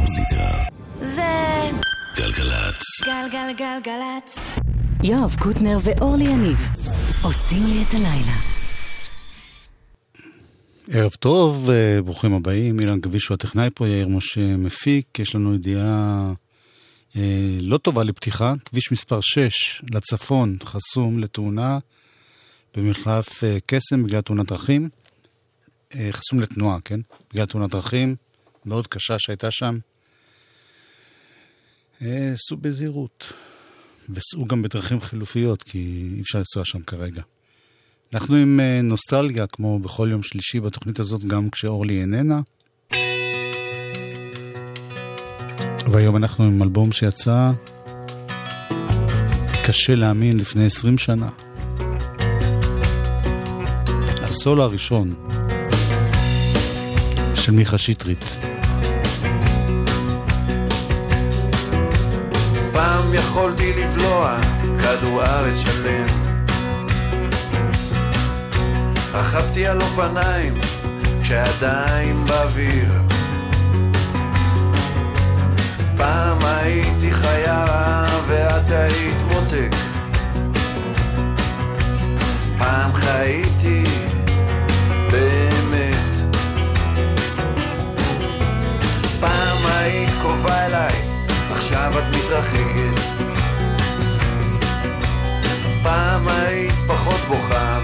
המוזיקה. זה גלגלצ. גלגלגלגלצ. יואב קוטנר ואורלי יניב עושים לי את הלילה. ערב טוב, אה, ברוכים הבאים, אילן גביש הוא הטכנאי פה, יאיר משה מפיק, יש לנו ידיעה אה, לא טובה לפתיחה, כביש מספר 6 לצפון חסום לתאונה במחלף אה, קסם בגלל תאונת דרכים, אה, חסום לתנועה, כן? בגלל תאונת דרכים מאוד קשה שהייתה שם. אה, סעו בזהירות, וסעו גם בדרכים חילופיות, כי אי אפשר לנסוע שם כרגע. אנחנו עם אה, נוסטלגיה, כמו בכל יום שלישי בתוכנית הזאת, גם כשאורלי איננה. והיום אנחנו עם אלבום שיצא קשה להאמין לפני 20 שנה. הסולו הראשון של מיכה שטרית. יכולתי לבלוע כדור ארץ שלם. רכבתי על אופניים כשעדיין באוויר. פעם הייתי חיה ואת היית מותק. פעם חייתי באמת. פעם היית קרובה אליי עכשיו את מתרחקת. פעם היית פחות בוכה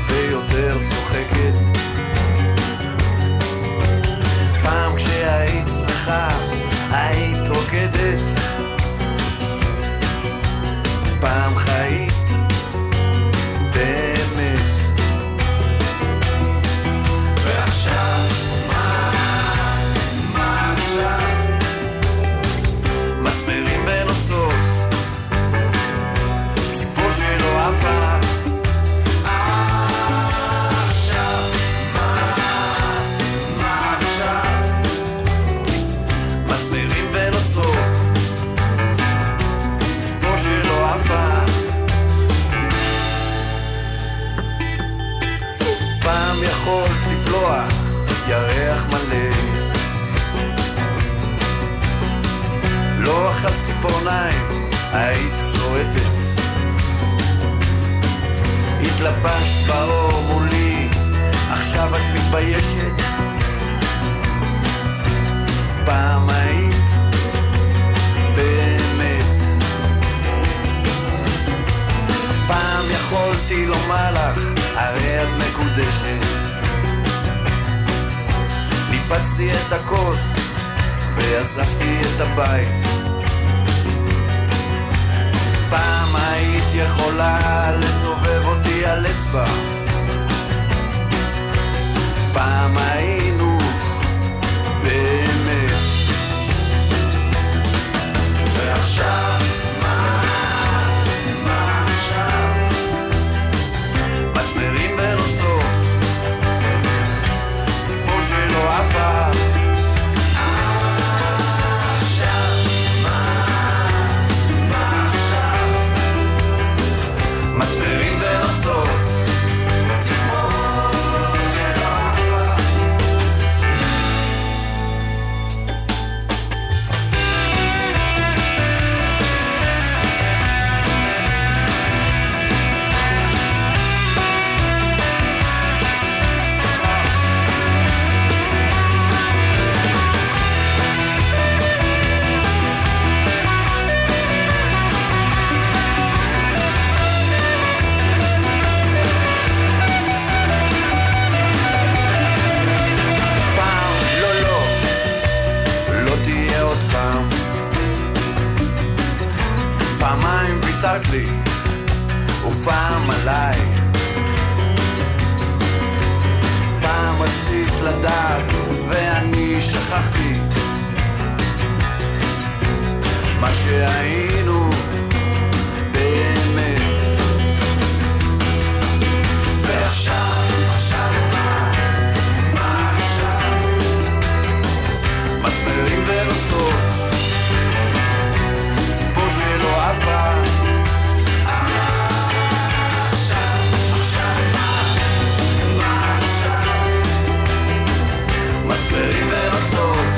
מסמרים ונוצות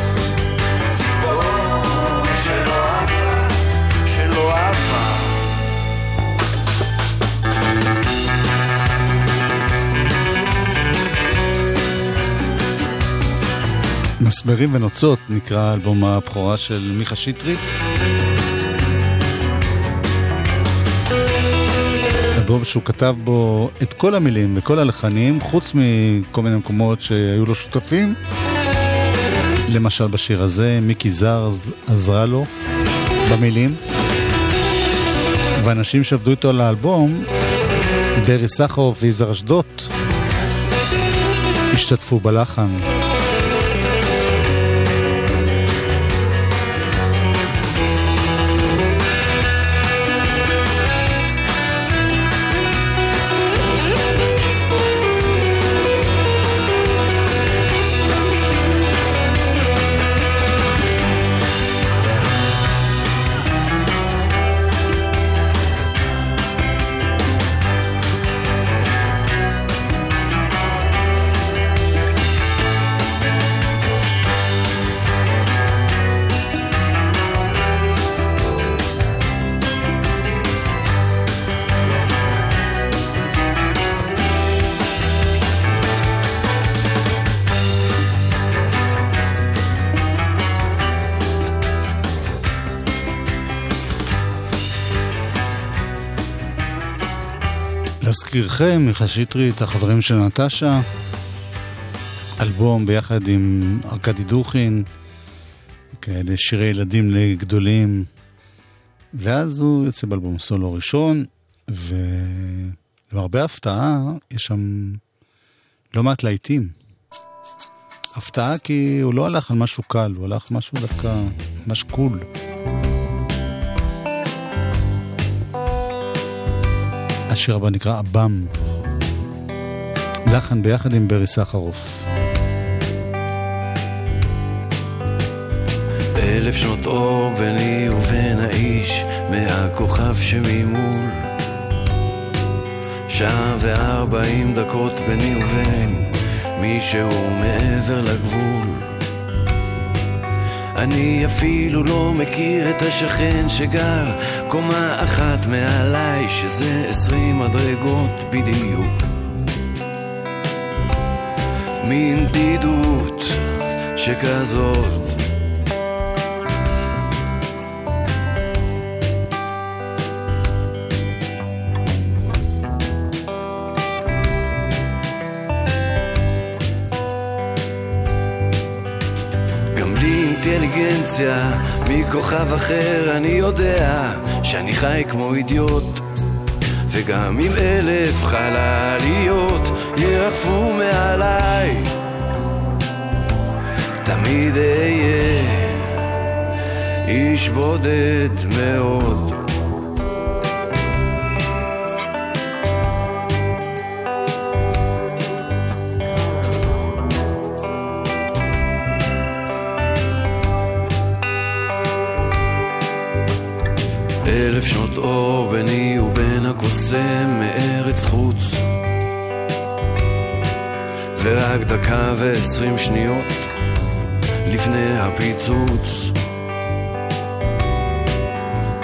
ציפור שלא עפה, שלא עפה מסמרים ונוצות נקרא אלבום הבכורה של מיכה שטרית. אלבום שהוא כתב בו את כל המילים וכל הלחנים, חוץ מכל מיני מקומות שהיו לו שותפים. למשל בשיר הזה, מיקי זר עזרה לו במילים. ואנשים שעבדו איתו על האלבום, ברי סחרוף ויזהר אשדוד, השתתפו בלחן. להזכירכם, מיכה שטרית, החברים של נטשה, אלבום ביחד עם ארכדי דוכין, כאלה שירי ילדים לגדולים, ואז הוא יוצא באלבום סולו ראשון, ולמרבה הפתעה, יש שם לא מעט להיטים. הפתעה כי הוא לא הלך על משהו קל, הוא הלך משהו דווקא ממש קול. השיר הבא נקרא אב"ם. לחן ביחד עם ברי סחרוף. אלף שנות אור ביני ובין האיש מהכוכב שממול שעה וארבעים דקות ביני ובין מי שהוא מעבר לגבול אני אפילו לא מכיר את השכן שגר קומה אחת מעליי, שזה עשרים מדרגות בדיוק. מין בדידות שכזאת אינטליגנציה מכוכב אחר אני יודע שאני חי כמו אידיוט. וגם אם אלף חלליות ירחפו מעליי תמיד אהיה איש בודד מאוד שנות אור ביני ובין הקוסם מארץ חוץ. ורק דקה ועשרים שניות לפני הפיצוץ.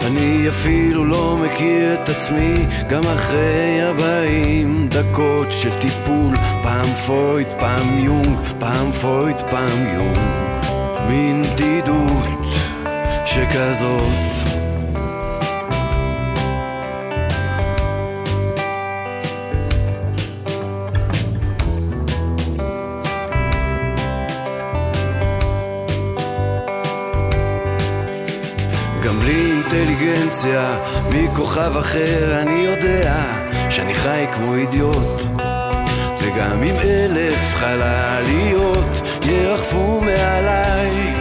אני אפילו לא מכיר את עצמי גם אחרי ארבעים דקות של טיפול פעם פויד, פעם יונג, פעם פויד, פעם יונג. מין בדידות שכזאת אינטליגנציה מכוכב אחר אני יודע שאני חי כמו אידיוט. וגם אם אלף חלליות ירחפו מעליי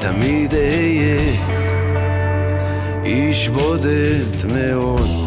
תמיד אהיה איש בודד מאוד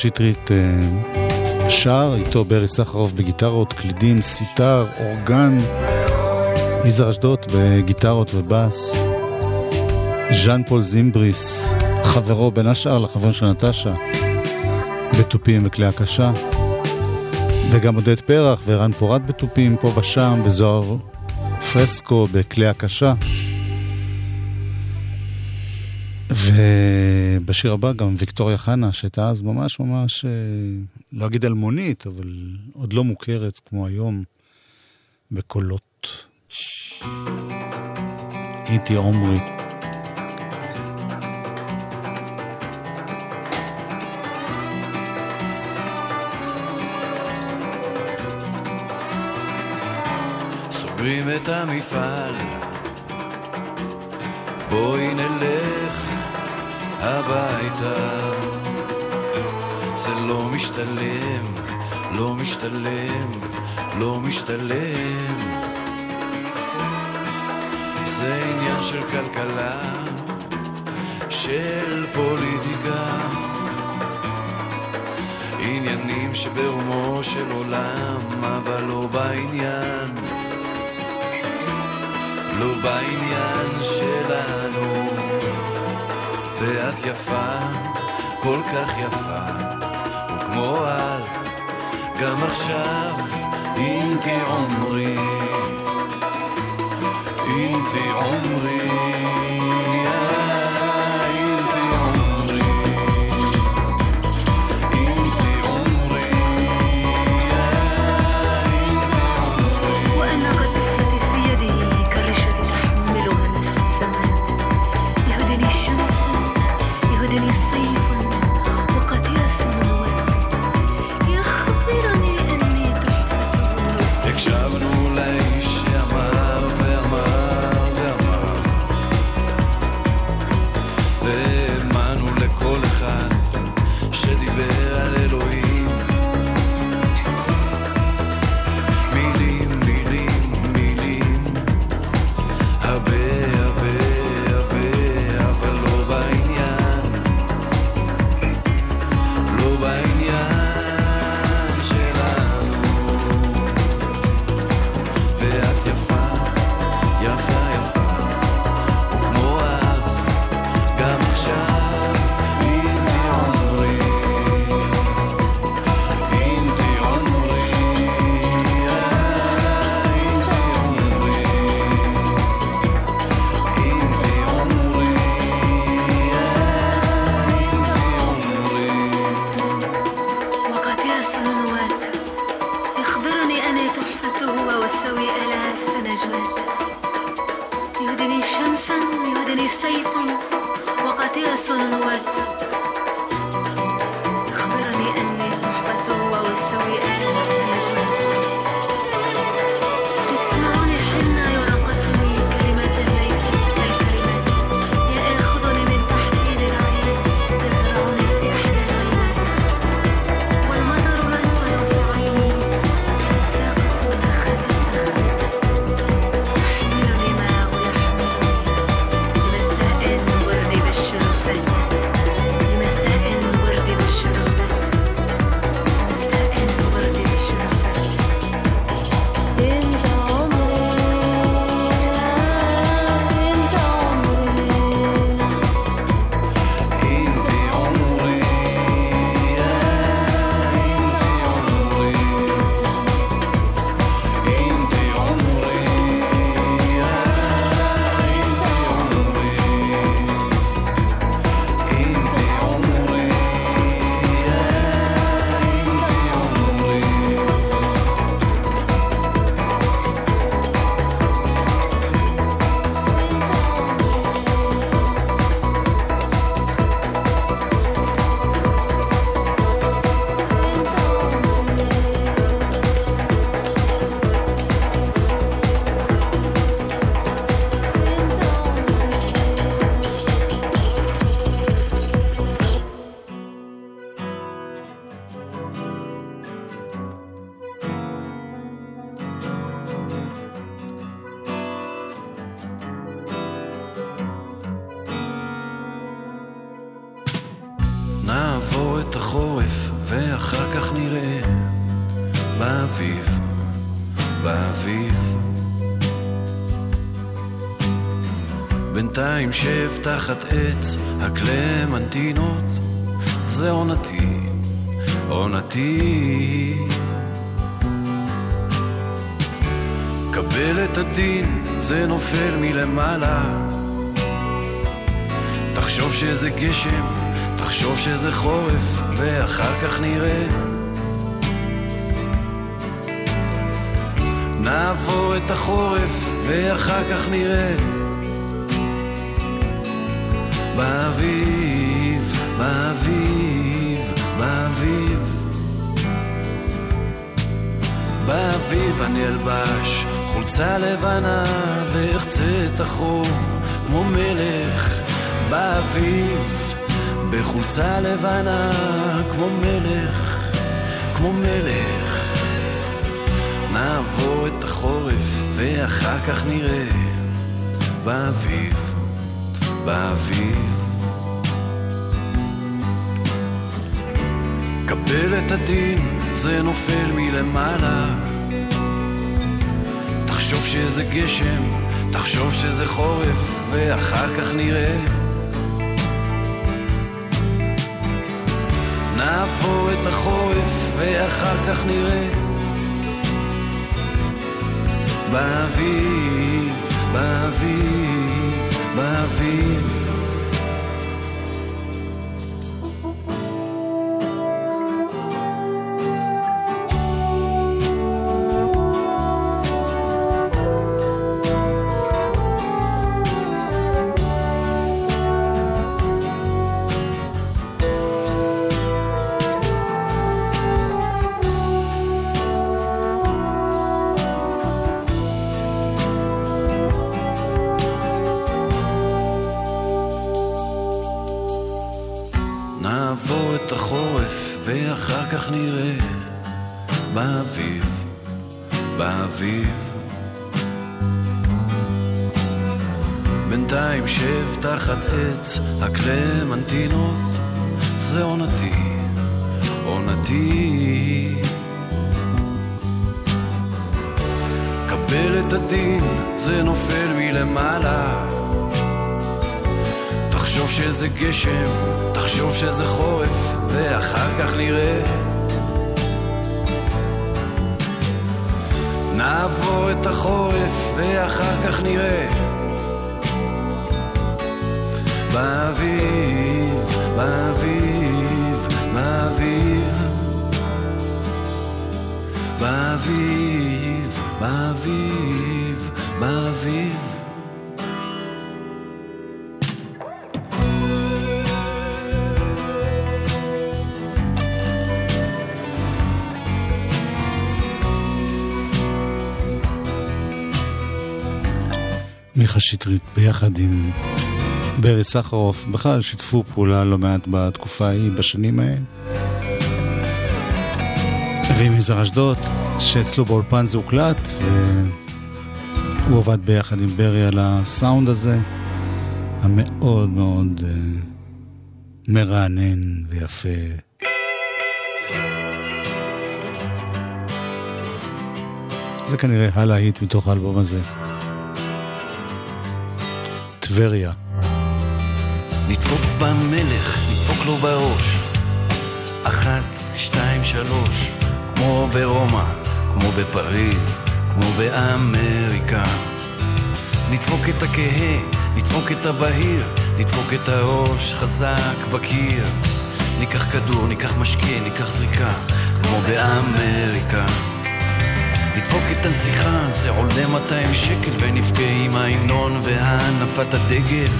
שטרית אה, שר, איתו ברי סחרוף בגיטרות, קלידים, סיטר, אורגן, יזהר אשדוד בגיטרות ובאס, ז'אן פול זימבריס, חברו בין השאר לחבר של נטשה, בתופים וכלי הקשה, וגם עודד פרח וערן פורת בתופים פה ושם, וזוהר פרסקו בכלי הקשה. ובשיר הבא גם ויקטוריה חנה, שהייתה אז ממש ממש, אה, לא אגיד אלמונית, אבל עוד לא מוכרת כמו היום, בקולות. איתי עומרי. סוגרים את המפעל, בואי נלך הביתה. זה לא משתלם, לא משתלם, לא משתלם. זה עניין של כלכלה, של פוליטיקה. עניינים שברומו של עולם, אבל לא בעניין. לא בעניין שלנו. ואת יפה, כל כך יפה, וכמו אז, גם עכשיו, אם תעומרי, אם תעומרי עץ הקלמנטינות, זה עונתי, עונתי. קבל את הדין, זה נופל מלמעלה. תחשוב שזה גשם, תחשוב שזה חורף, ואחר כך נראה. נעבור את החורף, ואחר כך נראה. באביב, באביב, באביב. באביב אני אלבש חולצה לבנה ואחצה את החור כמו מלך. באביב בחולצה לבנה כמו מלך, כמו מלך. נעבור את החורף ואחר כך נראה. באביב באוויר. קבל את הדין, זה נופל מלמעלה. תחשוב שזה גשם, תחשוב שזה חורף, ואחר כך נראה. נעבור את החורף, ואחר כך נראה. באביב, באביב. באביב. גשם, תחשוב שזה חורף, ואחר כך נראה. נעבור את החורף, ואחר כך נראה. באביב, באביב, באביב, באביב, באביב, באביב. מיכה שטרית ביחד עם ברי סחרוף, בכלל שיתפו פעולה לא מעט בתקופה ההיא, בשנים ההן. ועם יזהר אשדוד, שאצלו באולפן זה הוקלט, והוא עבד ביחד עם ברי על הסאונד הזה, המאוד מאוד uh, מרענן ויפה. זה כנראה הלהיט מתוך האלבום הזה. טבריה. נדפוק במלך, נדפוק לו בראש. אחת, שתיים, שלוש, כמו ברומא, כמו בפריז, כמו באמריקה. נדפוק את הכהה, נדפוק את הבהיר, נדפוק את הראש חזק בקיר. ניקח כדור, ניקח משקה, ניקח זריקה, כמו באמריקה. נדפוק את הנסיכה, זה עולה 200 שקל, ונבכה עם ההמנון והנפת הדגל.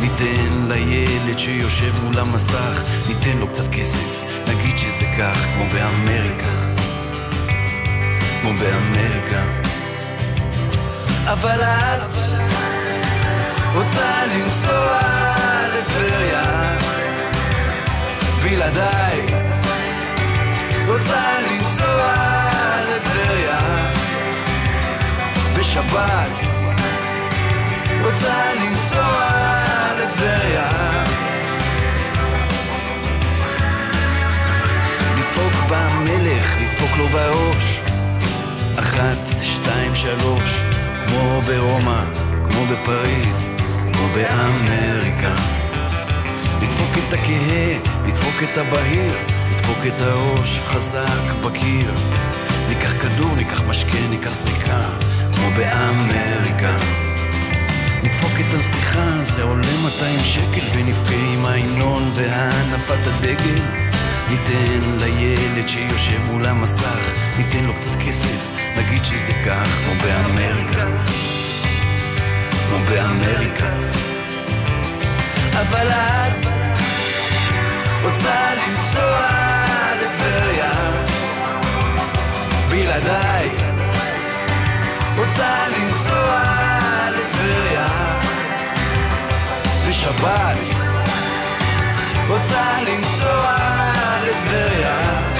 ניתן לילד שיושב מול המסך, ניתן לו קצת כסף, נגיד שזה כך, כמו באמריקה. כמו באמריקה. אבל את רוצה לנסוע לטבריה, בלעדיי רוצה לנסוע בשבת רוצה לנסוע לטבריה לדפוק בה הראש. אחת, שתיים, שלוש, כמו ברומא, כמו בפריז, כמו באמריקה. לדפוק את הכהה, לדפוק את הבהיר, לדפוק את הראש חזק בקיר. ניקח כדור, ניקח משקה, ניקח זריקה, כמו באמריקה. נדפוק את הנסיכה, זה עולה 200 שקל, ונבכה עם ההמנון והנפת הדגל. ניתן לילד שיושב מול המסך, ניתן לו קצת כסף, נגיד שזה כך, כמו באמריקה. כמו באמריקה. אבל את רוצה לנסוע לטבריה בלעדיי רוצה לנסוע לטבריה בשבת רוצה לנסוע לטבריה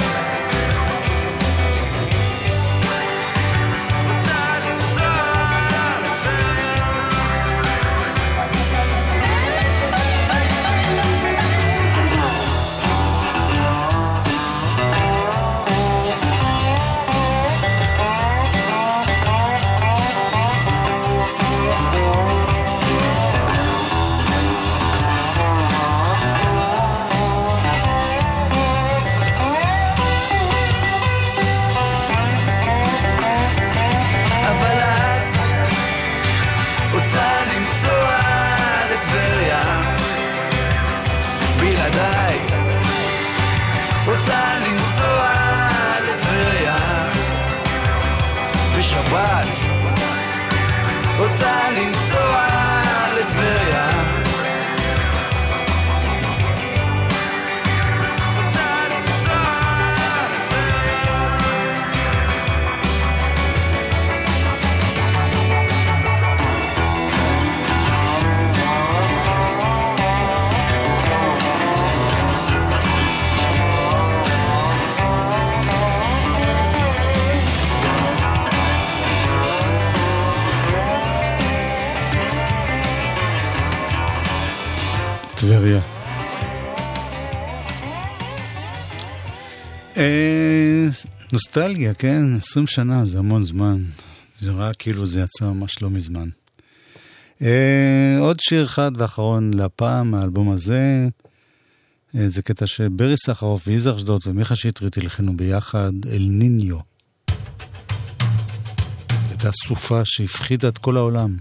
נוסטלגיה, כן, 20 שנה זה המון זמן. זה נראה כאילו זה יצא ממש לא מזמן. אה, עוד שיר אחד ואחרון להפעם מהאלבום הזה. אה, זה קטע שברי סחרוף ויזהר אשדוד ומיכה שטרית הלחינו ביחד, אל ניניו. הייתה סופה שהפחידה את כל העולם.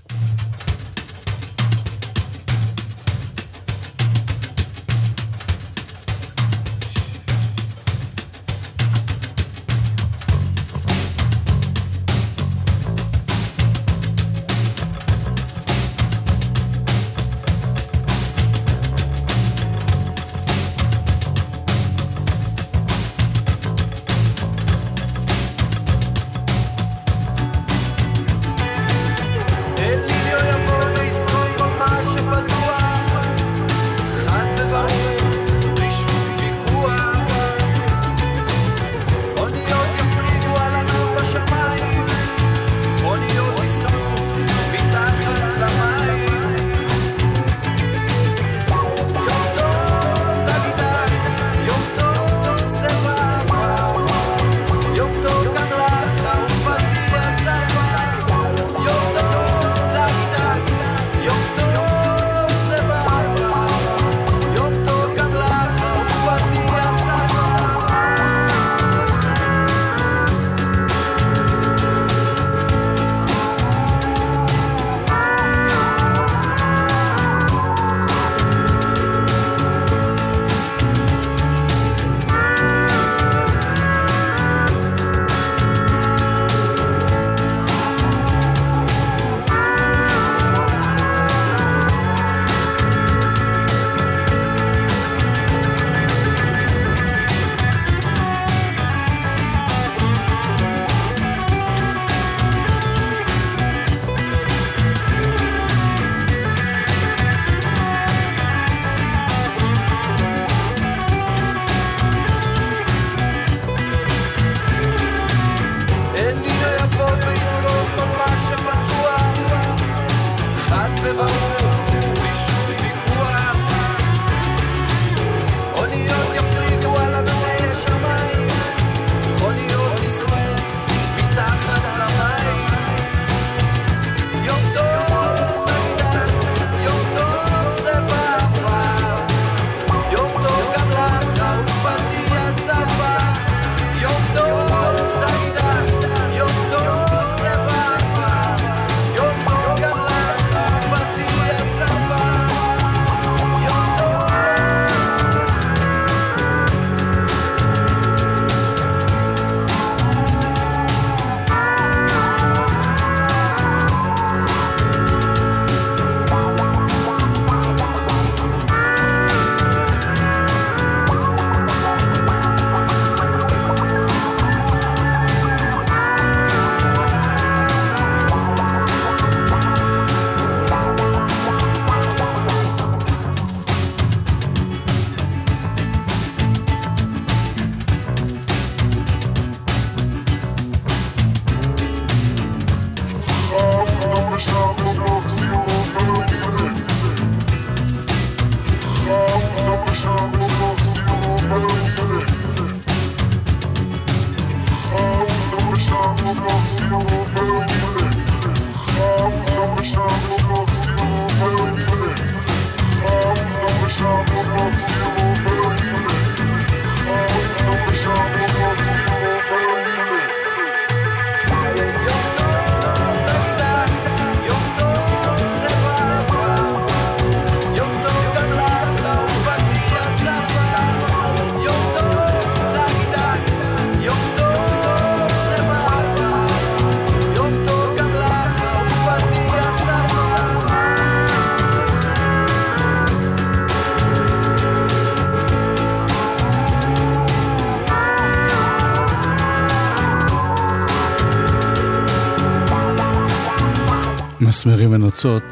מסמרים ונוצות,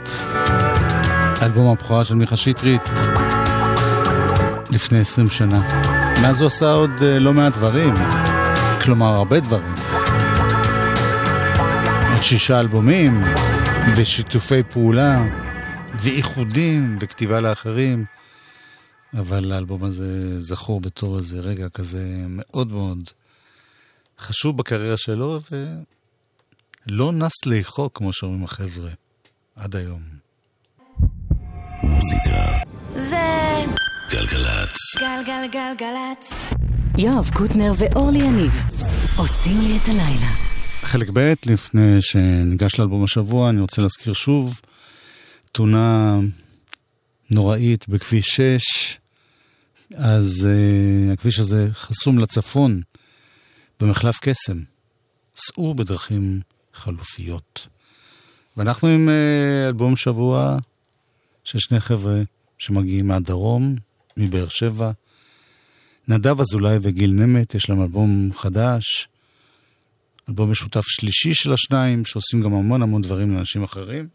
אלבום הבכורה של מיכה שטרית לפני עשרים שנה. מאז הוא עשה עוד uh, לא מעט דברים, כלומר הרבה דברים. עוד שישה אלבומים, ושיתופי פעולה, ואיחודים, וכתיבה לאחרים. אבל האלבום הזה זכור בתור איזה רגע כזה מאוד מאוד חשוב בקריירה שלו, ולא נס לאכול, כמו שאומרים החבר'ה, עד היום. מוזיקה זה גלגלצ. גלגלגלגלצ. יואב קוטנר ואורלי יניב עושים לי את הלילה. חלק ב', לפני שניגש לאלבום השבוע, אני רוצה להזכיר שוב תאונה נוראית בכביש 6. אז uh, הכביש הזה חסום לצפון, במחלף קסם. סעו בדרכים חלופיות. ואנחנו עם uh, אלבום שבוע של שני חבר'ה שמגיעים מהדרום, מבאר שבע. נדב אזולאי וגיל נמט, יש להם אלבום חדש, אלבום משותף שלישי של השניים, שעושים גם המון המון דברים לאנשים אחרים.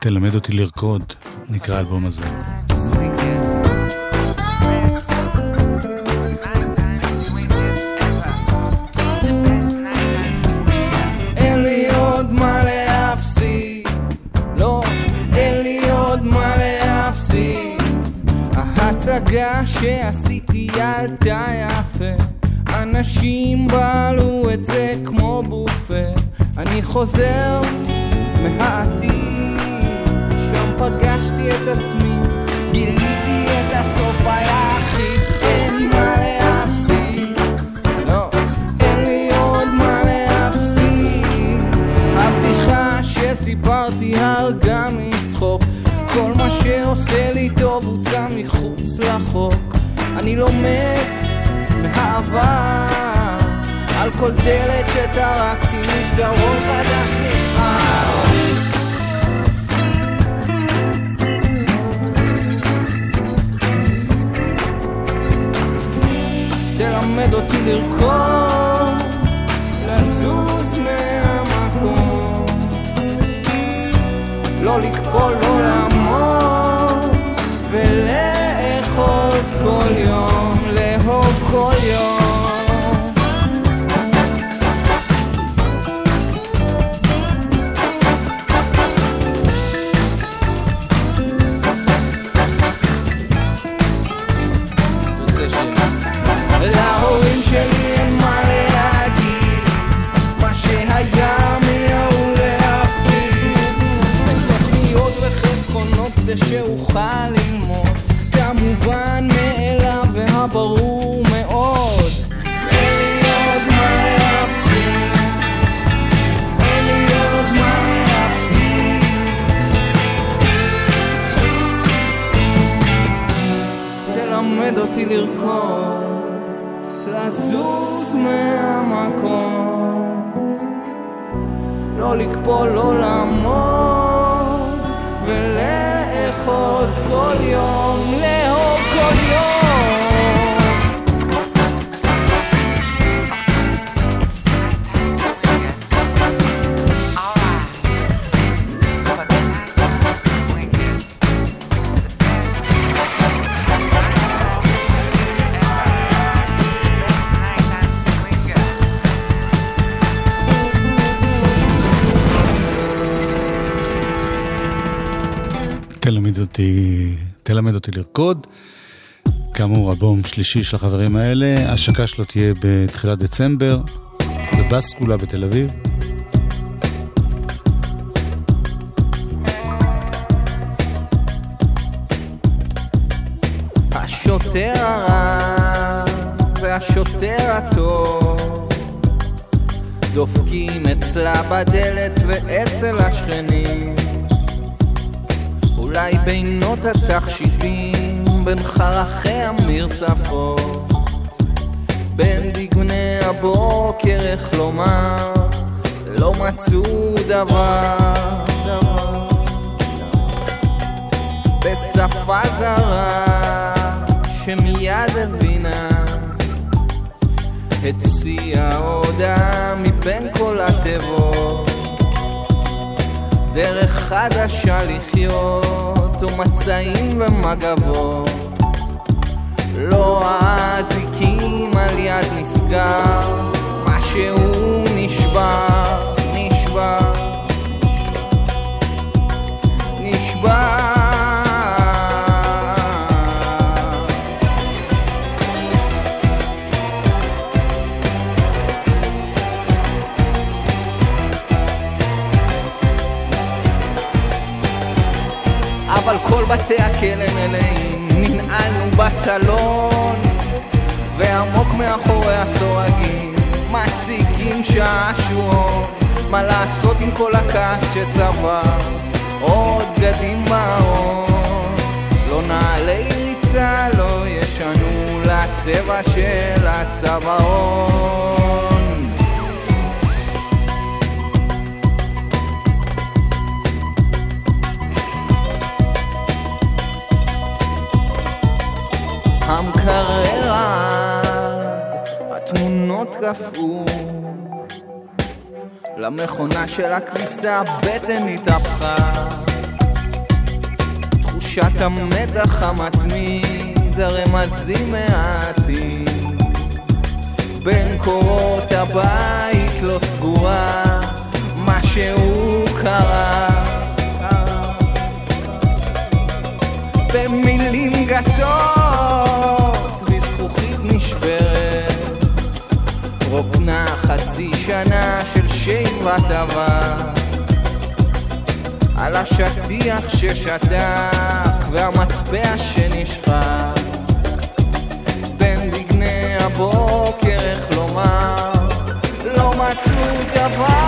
תלמד אותי לרקוד, נקרא האלבום הזה. ההצגה שעשיתי עלתה יפה. אנשים בעלו את זה כמו בופה. אני חוזר מהעתיד שם פגשתי את עצמי גיליתי את הסוף הכי אין מה להפסיד. לא אין לי עוד מה להפסיד. הבדיחה שסיפרתי הרגה כל מה שעושה לי טוב הוצא מחוץ לחוק. אני לומד מהעבר על כל דלת שטרקתי מסדרון חדש נפער תלמד אותי לרקוד, לזוז מהמקום. לא לקפול, לא לעמוד ולאחוז כל יום, לאהוב כל יום לקפול, לא לעמוד ולאחוז כל יום, לאהוב תלמד אותי לרקוד. כאמור, אלבום שלישי של החברים האלה, ההשקה שלו תהיה בתחילת דצמבר, בבסקולה בתל אביב. השוטר הרע והשוטר הטוב דופקים אצלה בדלת ואצל השכנים אולי בינות התכשיטים בין חרכי המרצפות בין דגני הבוקר איך לומר לא מצאו דבר, דבר. בשפה זרה שמיד הבינה הציעה הודעה מבין כל התיבות דרך חדשה לחיות ומצעים ומגבות. לא האזיקים על יד נסגר משהו נשבר, נשבר. נשבר הכלא מלאים, ננעלנו בסלון, ועמוק מאחורי הסורגים, מציגים שעשועון, מה לעשות עם כל הכעס שצבע, עוד בגדים בארון, לא נעלי ריצה, לא ישנו לצבע של הצווארון. המקרר עד, התמונות קפאו למכונה של הכביסה הבטן התהפכה. תחושת המתח המתמיד, הרמזים מעטים. בין קורות הבית לא סגורה, משהו קרה במילים גסות וזכוכית נשברת. רוקנה חצי שנה של שיבת עבר על השטיח ששתק והמטבע שנשחק. בין דגני הבוקר איך לומר לא מצאו דבר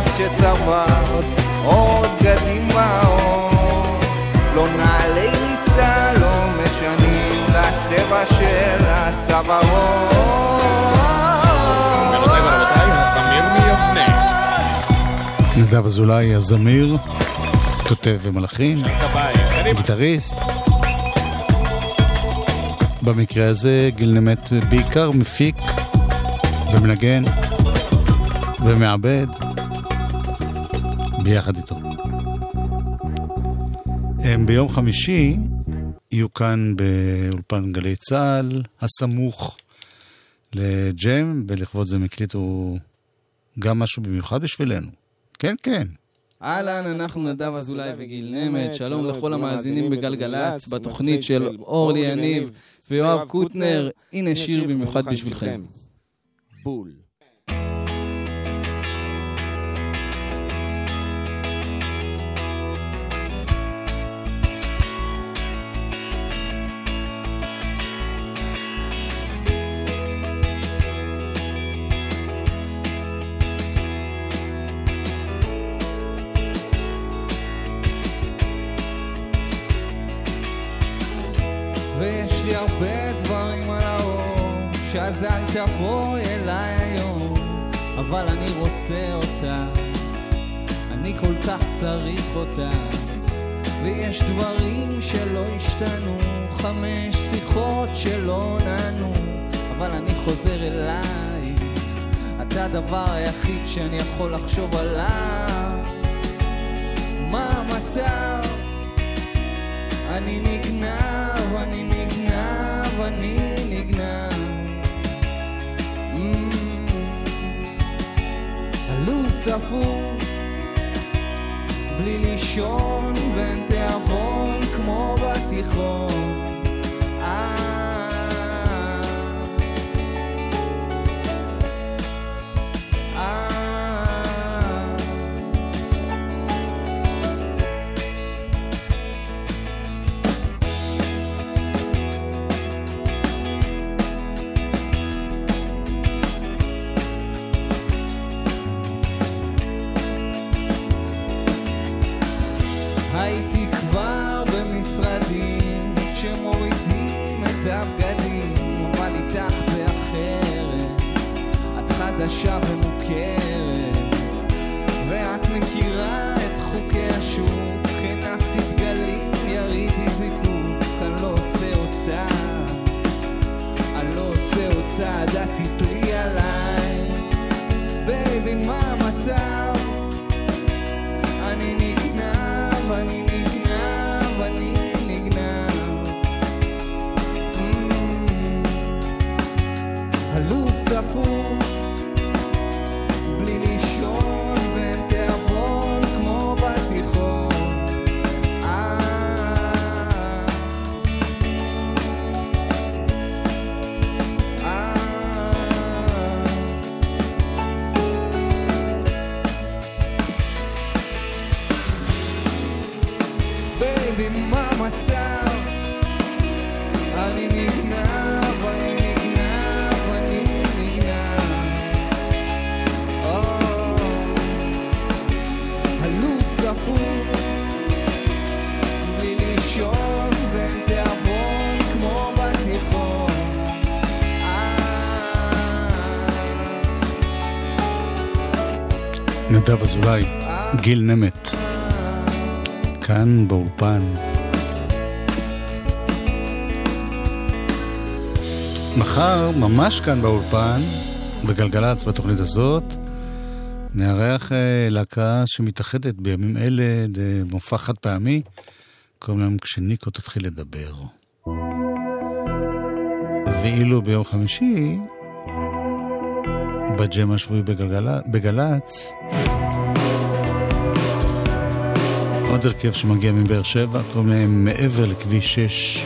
הכעס שצברת, עוד בגדים באור, לא נעלי ריצה, לא משנים לצבע של הצווארון. גבירותיי ורבותיי, הזמיר מיבנה. נדב אזולאי, הזמיר, כותב ומלחין. גיטריסט. במקרה הזה גיל נמת בעיקר מפיק ומנגן ומעבד ביחד איתו. הם ביום חמישי יהיו כאן באולפן גלי צה"ל, הסמוך לג'ם, ולכבוד זה הם הקליטו גם משהו במיוחד בשבילנו. כן, כן. אהלן, אנחנו נדב אזולאי וגיל נמט, שלום לכל המאזינים בגלגלצ, בתוכנית של אורלי יניב ויואב קוטנר, הנה שיר במיוחד בשבילכם. בול. שאז אל תבואי אליי היום, אבל אני רוצה אותה, אני כל כך צריך אותה. ויש דברים שלא השתנו, חמש שיחות שלא נענו, אבל אני חוזר אלייך, אתה הדבר היחיד שאני יכול לחשוב עליו. מה המצב? אני נגנב, אני נגנב, אני נגנב. הלו"ז צפוף, בלי לישון בין תיאבון כמו בתיכון. דעתי פרי עליי. baby, מה המצב? אני נגנב, אני נגנב, אני נגנב. Mm. הלו"ז צפוף, נדב אזולאי, גיל נמט, כאן באולפן. מחר, ממש כאן באולפן, בגלגלצ בתוכנית הזאת, נארח אה, להקה שמתאחדת בימים אלה למופע חד פעמי, קוראים להם כשניקו תתחיל לדבר. ואילו ביום חמישי, בג'ם השבועי בגלגל... בגל"צ, עוד הרכב שמגיע מבאר שבע, קוראים להם מעבר לכביש 6.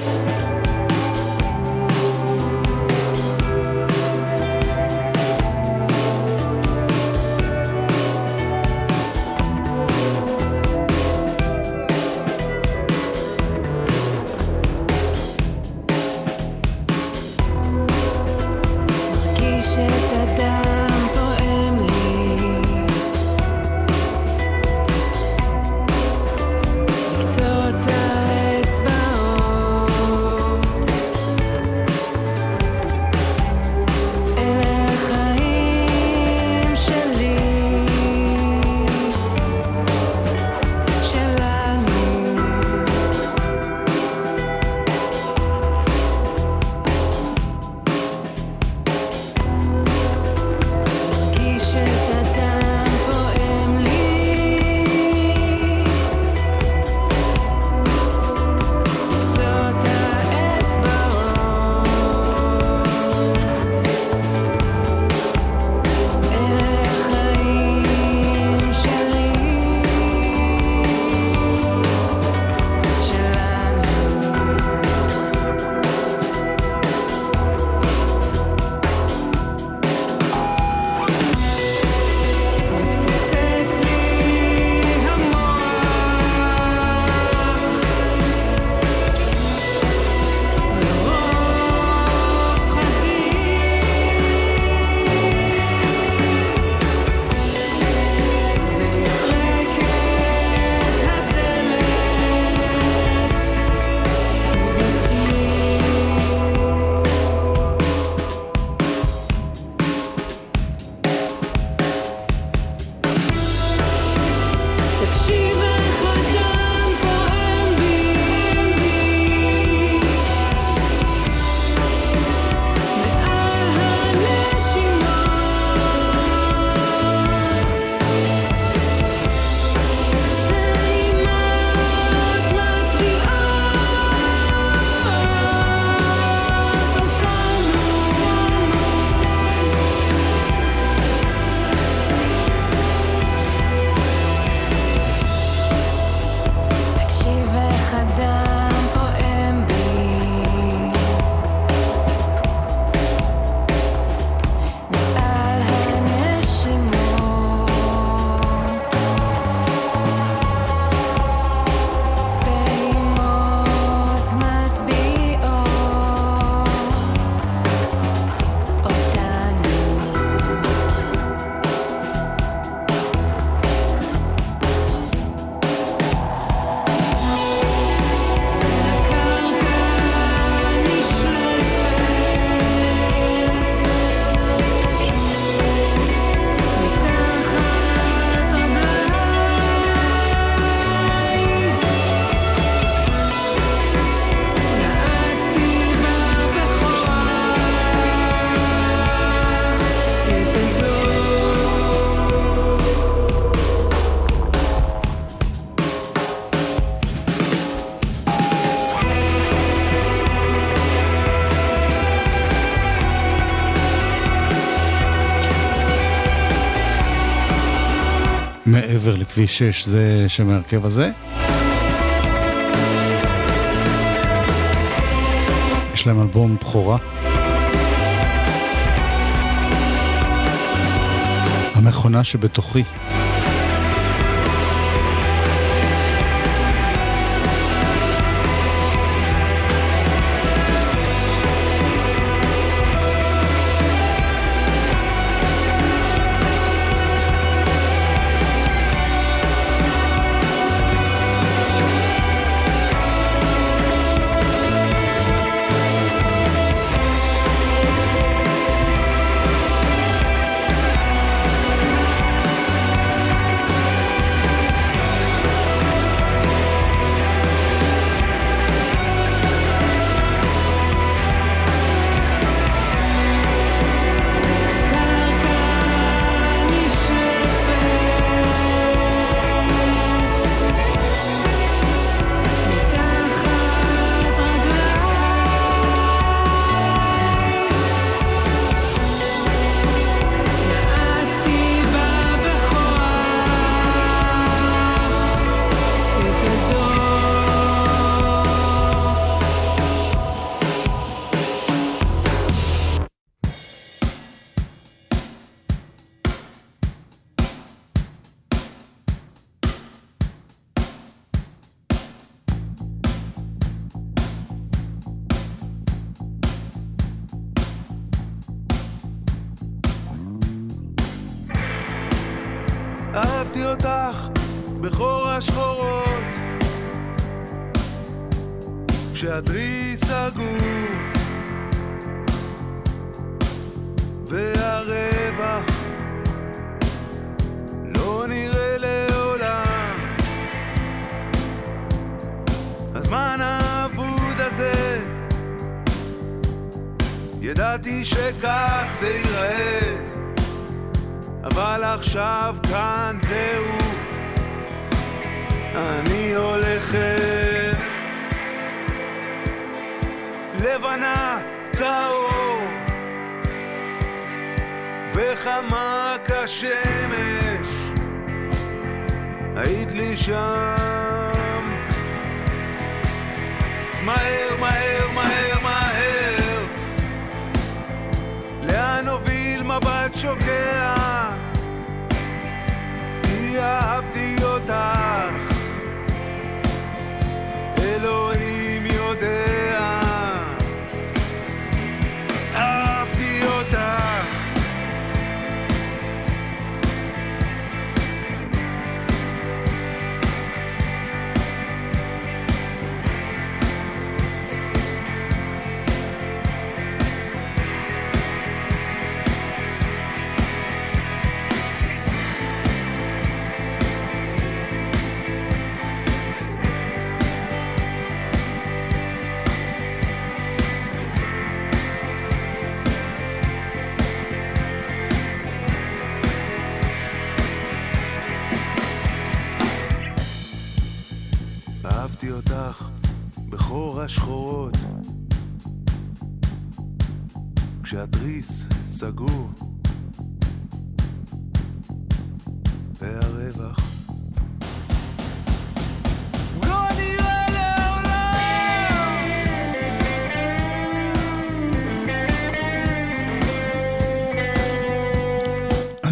כביש 6 זה שם ההרכב הזה. יש להם אלבום בכורה. המכונה שבתוכי.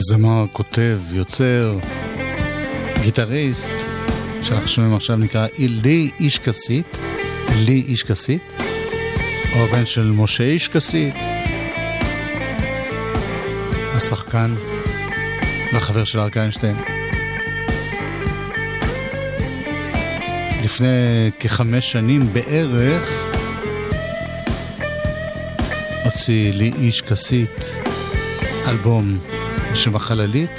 הזמר, כותב, יוצר, גיטריסט, שאנחנו שומעים עכשיו נקרא לי איש כסית, לי איש כסית, או הבן של משה איש כסית, השחקן והחבר של אריק איינשטיין. לפני כחמש שנים בערך הוציא לי איש כסית אלבום בשם החללית.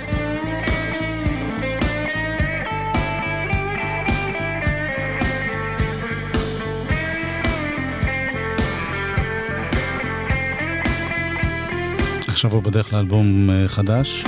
עכשיו הוא בדרך לאלבום אה, חדש.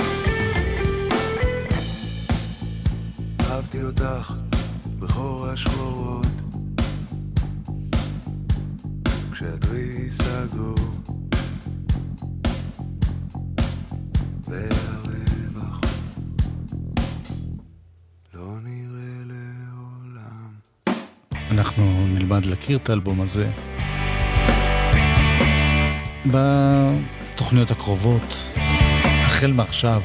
להכיר את האלבום הזה. בתוכניות הקרובות, החל מעכשיו,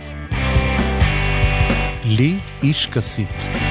לי איש כסית.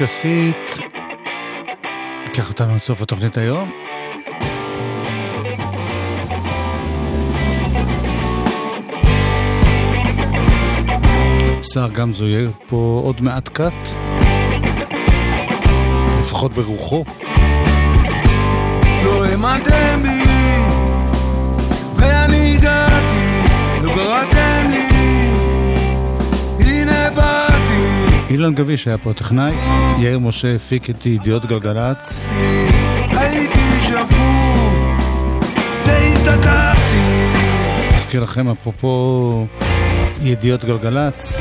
איש כסית, ייקח אותנו עד סוף התוכנית היום. שר גמזו יהיה פה עוד מעט קאט, לפחות ברוחו. לא האמנתם בי, אילן גביש היה פה טכנאי, יאיר משה הפיק את ידיעות גלגלצ, הייתי שפוף, והזדקקתי, אזכיר לכם אפרופו ידיעות גלגלצ,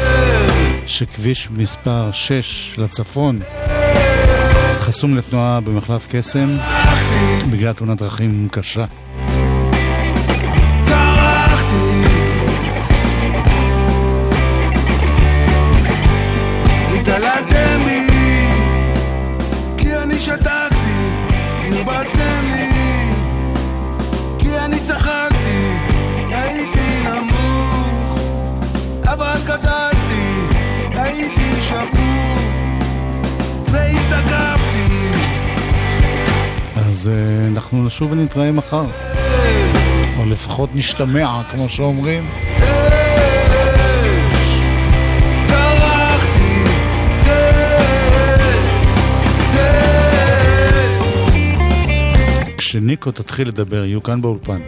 שכביש מספר 6 לצפון חסום לתנועה במחלף קסם בגלל תאונת דרכים קשה. נשוב ונתראה מחר. או לפחות נשתמע, כמו שאומרים. כשניקו תתחיל לדבר, יהיו כאן באולפן.